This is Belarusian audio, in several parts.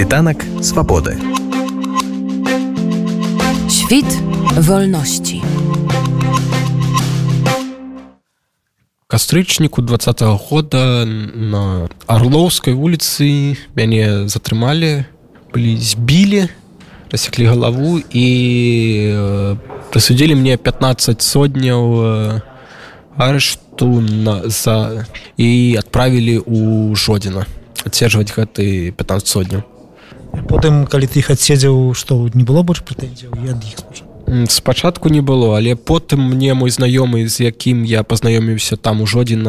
Світанак свабоды. Świt wolności. кастрычніку два года на арлоўскай вуліцы мяне затрымалі былі збілі рассеклі галаву і э, прысудзілі мне 15 сотняў э, арышту на за і адправілі у жодзіна адцежваць гэты 15 сотняў потым калі ты іх адседзеў што не было больш прэтэнзіяў і ад іх спачатку? Спачатку не было але потым мне мой знаёмы з якім я пазнаёміўся там ужо адзін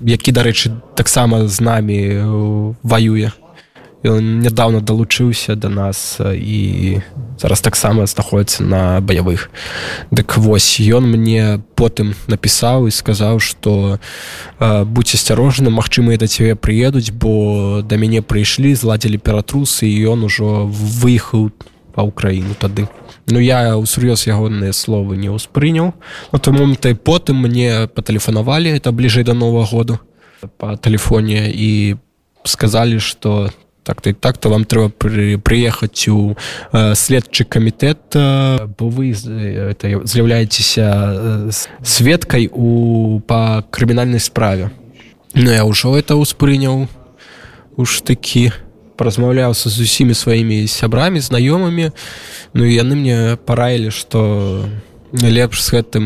які дарэчы таксама з намі э, ваюе ён нядаўна далучыўся до нас і зараз таксама знаходіцца на баявых дык вось ён мне потым напісаў і сказаў что будь асцярожны магчымыя да цябе прыедуць бо да мяне прыйшлі зладзілі ператрусы і ён ужо выехаў па ўкраіну тады. Ну я ўсур'ёз ягоныя словы не ўспрыняў. На той момант і потым мне патэлефанавалі это бліжэй да нового году по тэлефоне і сказалі что так ты так то вам трэба пры, прыехаць у э, следчы камітэт э, бо вы з'яўляецеся э, сведкай у па крымінальнай справе. Ну я ўжо это ўспрыняў уж такі паразмаўляўся з усімі сваімі сябрамі знаёмымі Ну і яны мне параілі што лепш з гэтым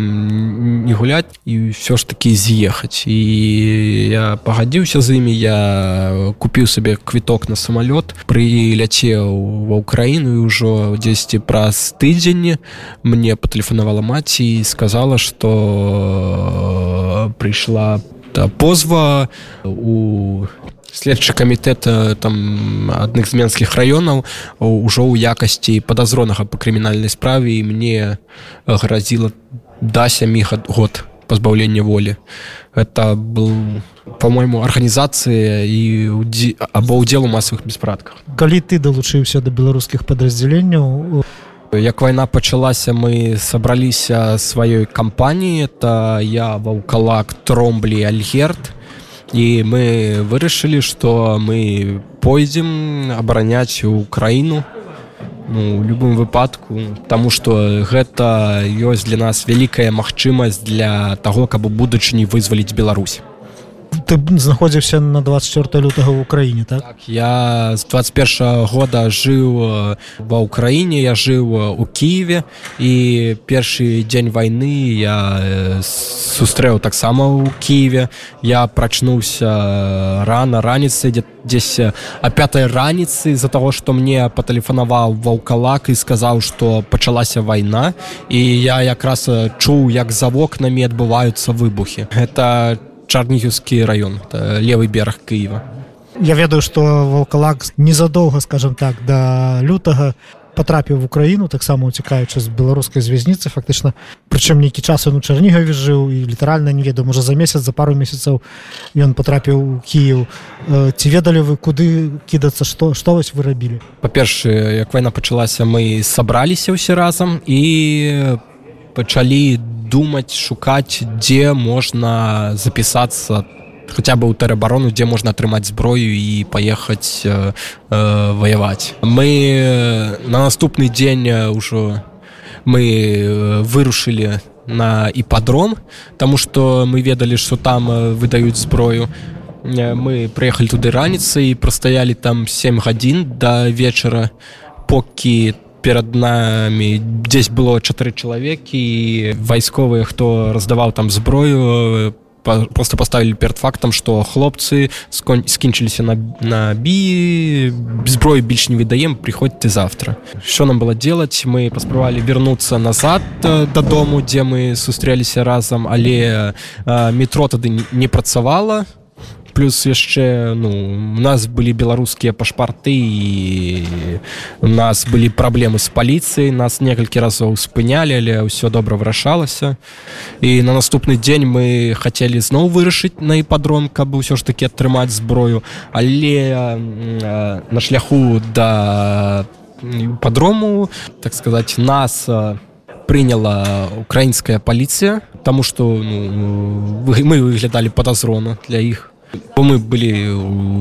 не гуляць і ўсё ж такі з'ехаць. І я пагадзіўся з імі я купіў сабе квіток на самалёт прыляцеў ва ўкраіну і ўжо дзесьці праз тыдзень мне патэлефанавала маці і сказала што прыйшла позва у следчы камітэт там адных з менскіх раёнаў ужо ў якасці падазронага па крымінальнай справе і мне гразіла да сямі год пазбаўлення волі. Это был по-мойму арганізацыя і або ўдзел у масавых беспратках калі ты далучыўся да беларускіх падраздзяленняў як вайна пачалася мы сабраліся сваёй кампаніі. Это я ваўкалак тромблі альгерт і мы вырашылі што мы пойдзем абараняць украіну ну, любым выпадку Таму што гэта ёсць для нас вялікая магчымасць для таго каб у будучыні вызваліць Беларусь ты знаходзіўся на 24 лютага в Украіне так? так я з 21 года жыў ва ўкраіне я жыў у Киеве і першы дзень войны я сустрэў таксама у Киеве я прачнуўся рано раніцы дзе дзесь а пятой раніцы з-за того что мне патэлефанаваў ваўкалак і сказаў что пачалася вайна і я якраз чуў як за вокнамі адбываюцца выбухи это чарнігіўскі раён левый бераг Киева. Я ведаю што валкалак незадоўга скажем так да лютага потрапіў в Украіну таксама уцікаючы з беларускай звязніцы фактычна. Прычым нейкі час он у чарнігаве жыў і літаральна не ведаю можа за месяц за пару месяцаў ён потрапіў у Кіев ці ведалі вы куды кідацца што што вось вы рабілі? Па-першае як вайна пачалася мы сабраліся ўсе разам і пачалі до думаць шукаць дзе можна запісацца хотя бы ў тэрабарону дзе можна атрымаць зброю і паехаць э, э, ваяваць мы на наступны дзень ўжо мы вырушылі на іпадром тому что мы ведалі что там выдаюць зброю мы прыехалі туды раніцай і прастаялі там 7 гадзін до вечара покі там перад нами. Здесь было чатыры чалавекі вайсковыя хто раздаваў там зброю просто поставілі перад фактам что хлопцы скінчыліся на на бі зброю більш не выдаем приходзьте завтра. Що нам было делать? Мы паспрабавалі вернуться назад дадому дзе мы сустрэліся разам але метро тады не працавала то плюс яшчэ ну у нас былі беларускія пашпарты і у нас былі праблемы з паліцыяй нас некалькі разоў спынялі але ўсё добра вырашалася. І на наступны дзень мы хацелі зноў вырашыць на іпадром каб ўсё ж таки атрымаць зброю. Але э, на шляху да падрому так сказать нас на прыняла украінская паліцыя тому что ну, мы выглядалі падазрона для іх бо мы былі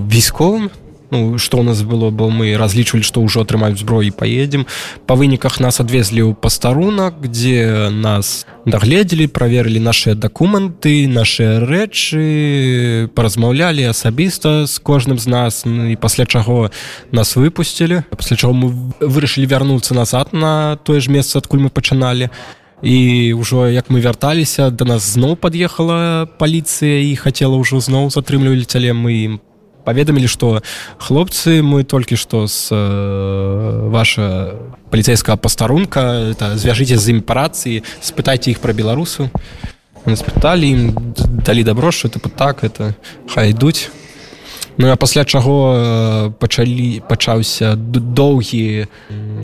війсковым ну что у нас было бо мы разлічвалі што ўжо атрымаюць зброі паедзем па выніках нас адвезлі ў пастарунак дзе нас дагледзелі праверылі нашыя дакументы нашыя рэчы паразмаўлялі асабіста з кожным з нас. Ну, і пасля чаго нас выпусцілі пасля чаго мы вырашылі вярнуцца назад на тое ж месца адкуль мы пачыналі і ўжо як мы вярталіся да нас зноў пад'ехала паліцыя і хацела ўжо зноў затрымлівалі цяле. Мы ім паведамілі што хлопцы мы толькі што з э, ваша паліцейскага пастарунка звяжыце з ім парацыі спытайце іх пра беларусу спыталі ім далі дабро що это так это хай ідуць. Ну а пасля чаго пачалі пачаўся доўгі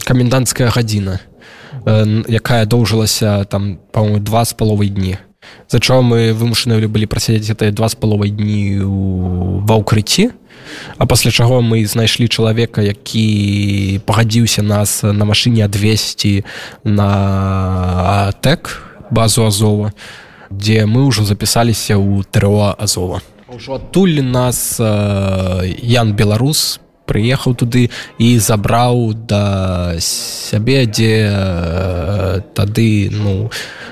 каменданцкая гадзіна якая доўжылася там по-моему два з паловай дні. За чаго мы вымушаны былі прасядзець это два з паловай дні ва ўкрыцці а пасля чаго мы знайшлі чалавека які пагадзіўся нас на машыне адвесці на тэк базу азова дзе мы ўжо запісаліся ў тэро азова. Ўжо адтуль нас ян беларус по прыехаў туды і забраў да сябе дзе э, тады ну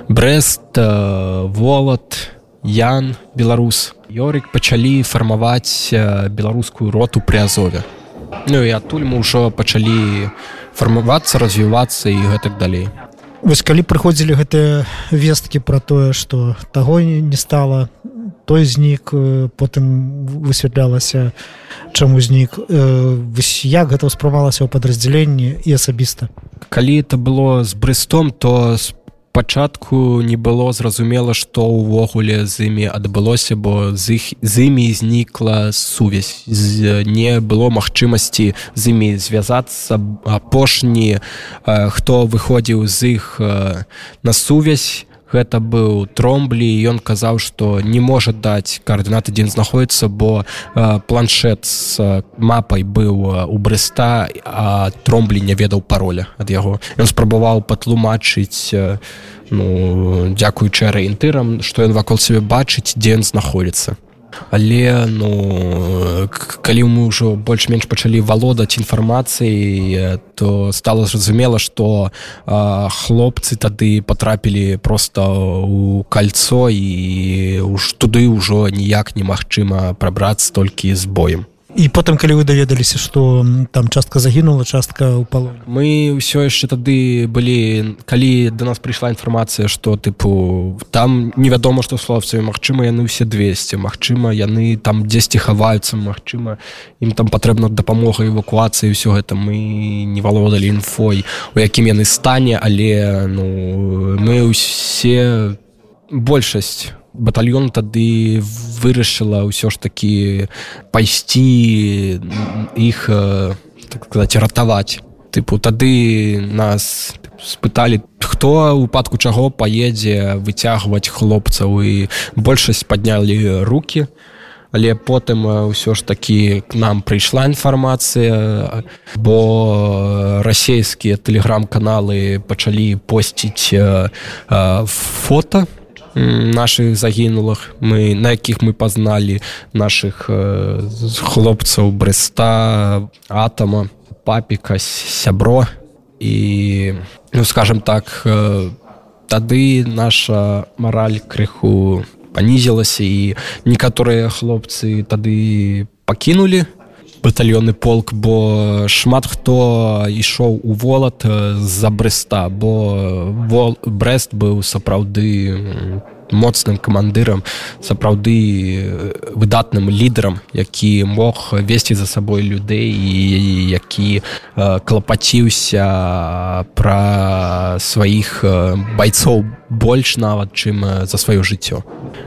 брест э, волат ян беларус ёрик пачалі фармаваць э, беларускую роту пры азове. Ну і адтуль мы ўжо пачалі фармавацца развівацца і гэтак далей. Вось калі прыходзілі гэтыя весткі пра тое што таго не стала той знік потым высвятлялася чаму знік. Як гэта ўспрымалася ў падраздзяленні і асабіста? Калі это было з брыстом то спачатку не было зразумела што ўвогуле з імі адбылося бо з іх з імі знікла сувязь. З, не было магчымасці з імі звязацца апошні хто выходзіў з іх на сувязь гэта быў тромблі ён казаў што не можа даць каардынаты дзе знаходіцца бо э, планшет з мапай быў у брыста а тромблі не ведаў пароля ад яго. Ён спрабаваў патлумачыць э, ну дзякуючы арыентырам што ён вакол сябе бачыць дзе ён знаходіцца але ну калі мы ўжо больш-менш пачалі валодаць інфармацыяй то стало зразумела что хлопцы тады потрапілі просто у кольцо і уж туды ўжо ніяк немагчыма прабрацца толькі з боем і потым калі вы даведаліся что там частка загінула частка ў палу мы ўсё яшчэ тады былі калі до нас прыйшла інфармацыя что тыпу там невядома што словцамі Мачыма яны ўсе 200 Мачыма яны там дзесьці хаваюцца Мачыма ім там патрэбна дапамога эвакуацыі ўсё гэта мы не валодалі інфой у якім яны стане але ну мы ўсе большасць батальён тады вырашыла ўсё ж такі пайсці іх так сказать ратаваць. Тыпу тады нас спыталі хто упадку чаго паедзе выцягваць хлопцаў і большасць паднялі руки але потым ўсё ж такі к нам прыйшла інфармацыя бо расійскія тэлеграм-каналы пачалі посціць фото наших загінулых мы на якіх мы пазналі наших э, хлопцаў бреста атома папіка сябро. І ну скажем так э, тады наша мораль крыху панізілася і некаторыя хлопцы тады пакінулі батальёны полк бо шмат хто ішоў у волат з-за бреста бо вол брест быў сапраўды моцным камандырам сапраўды выдатным лідарам які мог весці за сабой людзей і які клапаціўся пра сваіх байцоў больш нават чым за сваё жыццё.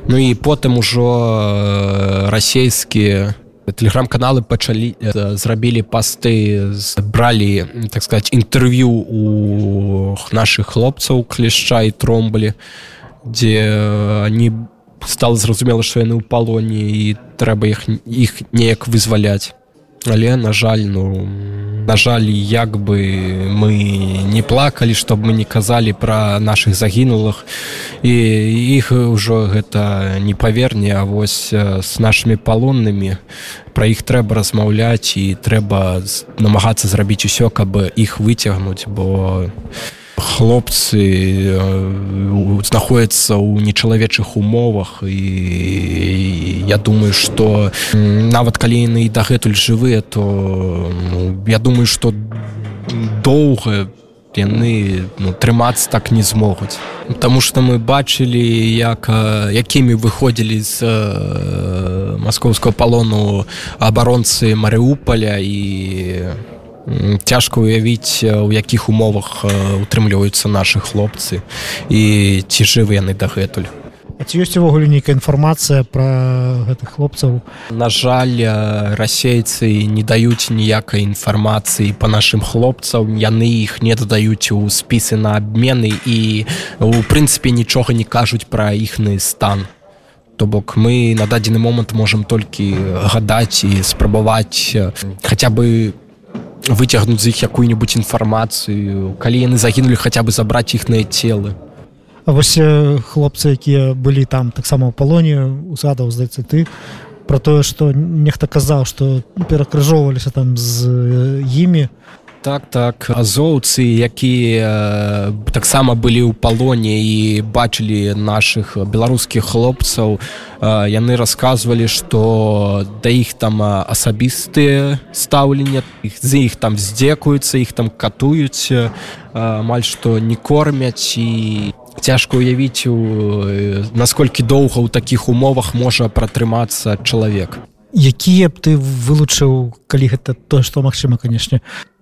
Ну і потым ужо расійскія тэлеграм-каналы пачалі зрабілі пасты бралі так сказать інтэрв'ю у наших хлопцаў клішча і тромбалі дзе они стало зразумела што яны ў палоне і трэба іх іх неяк вызваляць але на жаль ну на жаль як бы мы не плакалі чтобы мы не казалі про наших загінулых і іх ўжо гэта не паверне А вось с нашими палоннымі. Про іх трэба размаўляць і трэба намагацца зрабіць усё каб іх выцягнуць бо хлопцы знаходяцца ў нечалавечых умовах і я думаю что нават калі яны і дагэтуль жывыя то ну, я думаю что доўга яны ну, трымацца так не змогуць. Таму что мы бачылі як якімі выходзілі з э, маскоўского палону абаронцы Марыуполя і цяжка ўявіць у якіх умовах утрымліваюцца нашы хлопцы і ці жывы яны дагэтуль. Ці ёсць увогуле нейкая інфармацыя пра гэтых хлопцаў На жаль расейцы не даюць ніякай інфармацыі по нашим хлопцам яны іх не дадаюць у спісы на абмены і у прынцыпе нічога не кажуць пра іхны стан. То бок мы на дадзены момант можемм толькі гадаць і спрабаваць хаця бы выцягнуць з іх якую-нибудь інфармацыю калі яны загінулі хаця бы забраць іхныя целы А вось хлопцы якія былі там таксама ў палоне узгадаў здаецца ты про тое што нехта казаў што перакрыжоўваліся там з імі так так. Азоўцы якія таксама былі ў палоне і бачылі наших беларускіх хлопцаў яны рассказывалі что да іх там асабістыя стаўлення іх з іх там здзекуюцца іх там катуюць амаль што не кормяць. І цяжка уявіць у насколькі доўга ў такіх умовах можа пратрымацца чалавек. Якія б ты вылучыў калі гэта то што магчыма канешне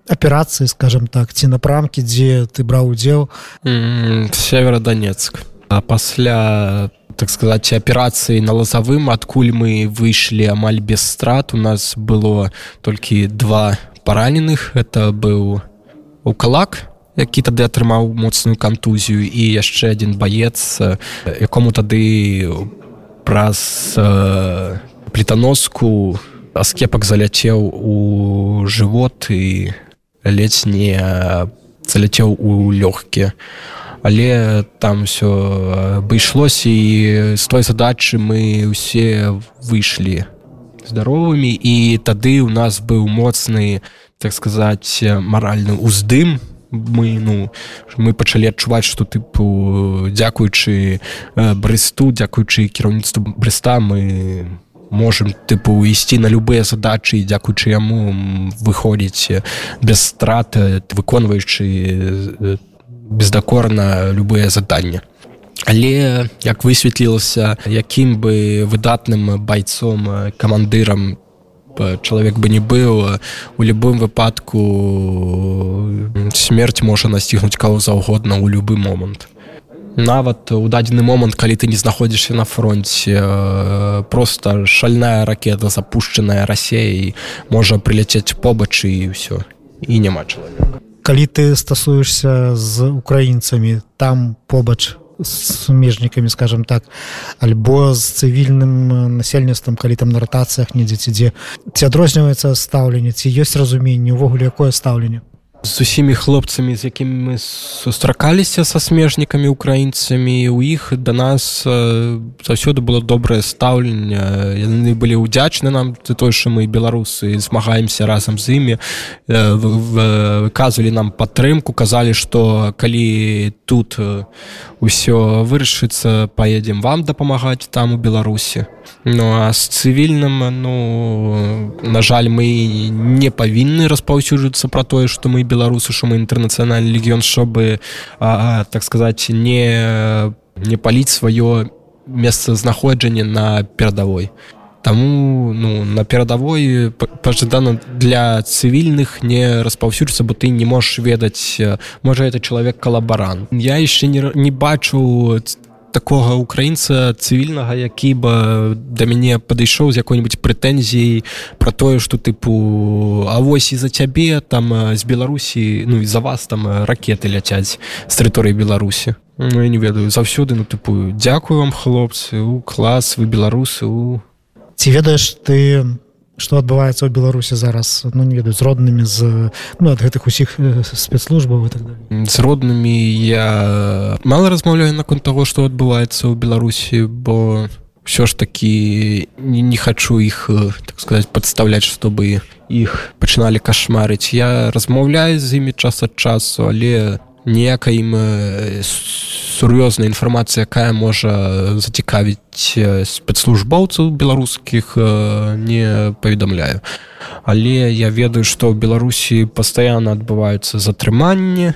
аперацыі скажем так ці напрамкі дзе ты браў удзел северодонецк. А пасля так сказать аперацыі на лазавым адкуль мы выйшлі амаль без страт у нас было толькі два параненых это быў укалак які тады атрымаў моцную кантузію і яшчэ один баец якому тады праз плітаноску аскепак заляцеў у жывот і ледзь не заляцеў у лёгкія але там все абышлося і з той задачы мы ўсе выйшлі здаровымі і тады у нас быў моцны так сказаць маральны уздым. Мы ну мы пачалі адчуваць што тыпу дзякуючы брысту дзякуючы кіраўніцтву брыста мы можем тыпу ісці на любыя задачы дзякуючы яму выходзіць без страты выконваючы бездакорна любыя заданні. Але як высветлілася якім бы выдатным байцом камандырам чалавек бы не быў у любым выпадку смерць можа насцігнуць каго заўгодна ў любы момант нават у дадзены момант калі ты не знаходзішся на фронте просто шальная ракета запущенная рассеяй можа прыляцець побач і ўсё і няма чалавека калі ты стасуешься з украінцамі там побач сумежнікамі скажем так альбо з цывільным насельніцтвам калі там на ратацыях недзе ці дзе ці адрозніваецца стаўленне ці ёсць разуменне увогуле якое стаўленне з усімі хлопцамі з якімі мы сустракаліся са смежнікамі украінцамі у іх да нас заўсёды было добрае стаўленне. Яны былі ўдзячны нам за той що мы беларусы змагаемся разам з імі выказвалі нам падтрымку казалі што калі тут ўсё вырашыцца паедзем вам дапамагаць там у беларусі. Ну а з цывільным ну на жаль мы не павінны распаўсюджвацца пра тое што мы беларусы що мы інтэрнацыянальны легіён чтобы а, так сказаць не не паліць сваё месцазнаходжанне на перадавой Таму ну на перадавой пажадана для цывільных не распаўсюджвацца бо ты не можаш ведаць можа это чалавек калабарант я яшчэ не, не бачу такога украінца цывільнага які бы да мяне падышоў з якой-нибудь прэтэнзіяй про тое что тыпу А вось і за цябе там з беларусі ну і за вас там ракеты ляцяць з тэрыторыі беларусі ну, я не ведаю. Заўсёды ну тыпу дзякую вам хлопцы у клас вы беларусы у ці ведаеш ты што адбываецца ў беларусі зараз? Ну не ведаю з роднымі з ну ад гэтых усіх спецслужбаў так з роднымі я мала размаўляю наконт таго што адбываецца ў беларусі бо все ж таки не, не хочу іх так сказать подставлять чтобы іх пачыналі кашмарыць. Я размаўляю з імі час ад часу але ніякай ім сур'ёзная інфармацыя якая можа зацікавіць спецслужбоўцаў беларускіх не паведамляю. Але я ведаю што ў беларусі пастаянна адбываюцца затрыманні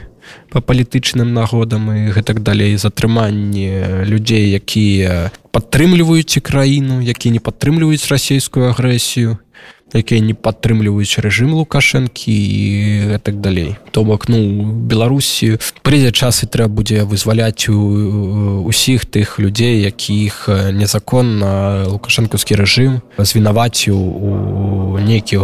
по палітычным нагодам і гэтак далей затрыманні людзей якія падтрымліваюць краіну якія не падтрымліваюць расійскую агрэсію якія не падтрымліваюць рэжым лукашэнкі і так далей. То бок ну беларусі прыйдзе час і трэба будзе вызваляць у усіх тых людзей якіх незаконна лукашэнкаўскі рэжым звінаваціў у нейкіх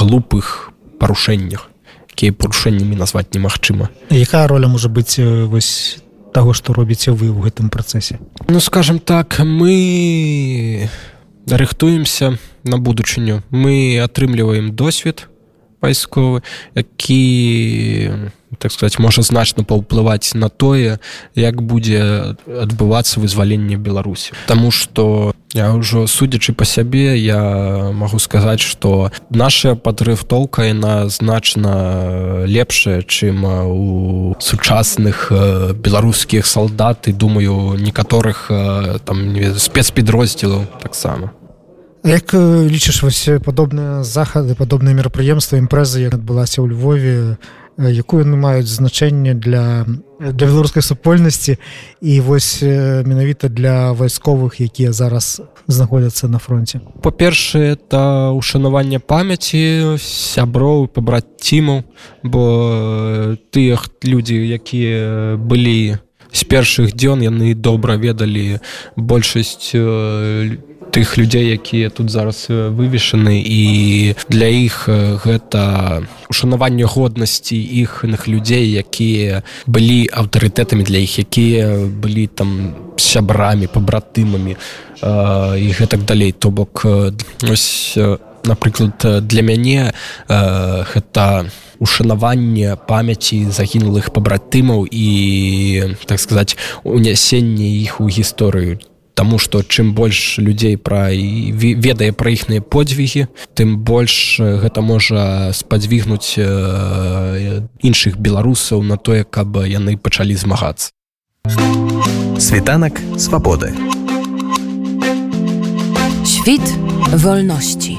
глупых парушэннях якія парушэннямі назваць немагчыма. Якая роля можа быць вось таго што робіце вы ў гэтым працэсе? Ну скажем так мы рыхтуемся на будучыню. Мы атрымліваем досвед вайсковы які так сказать можа значна паўплываць на тое як будзе адбывацца вызваленне беларусі. Таму что я ўжо судзячы па сябе я магу сказаць что наша падрыхтоўка яна значна лепшая чым у сучасных беларускіх салдат і думаю некаторых там спецпідроздзелаў таксама як лічыш вось падобныя захады падобныя мерапрыемствы імпрэзы як адбылася ў Львове якую яны маюць значэнне для для беларускай супольнасці і вось менавіта для вайсковых якія зараз знаходзяцца на фронте па-першае это ушанаванне памяці сяброў пабраціму бо тыя людзі якія былі з першых дзён яны добра ведалі большасць тых людзей якія тут зараз вывешаны і для іх гэта ушанаванне годнасці іхных людзей якія былі аўтарытэтамі для іх якія былі там сябрамі пабратымамі і гэтак далей. То бок ось напрыклад для мяне гэта ушанаванне памяці загінулых пабратымаў і так сказаць унясенне іх у гісторыю Таму што чым больш людзей пра ведае пра іхныя подзвігі, тым больш гэта можа спадзвігнуць іншых беларусаў на тое, каб яны пачалі змагацца. Світанак свабоды. Świt wolności.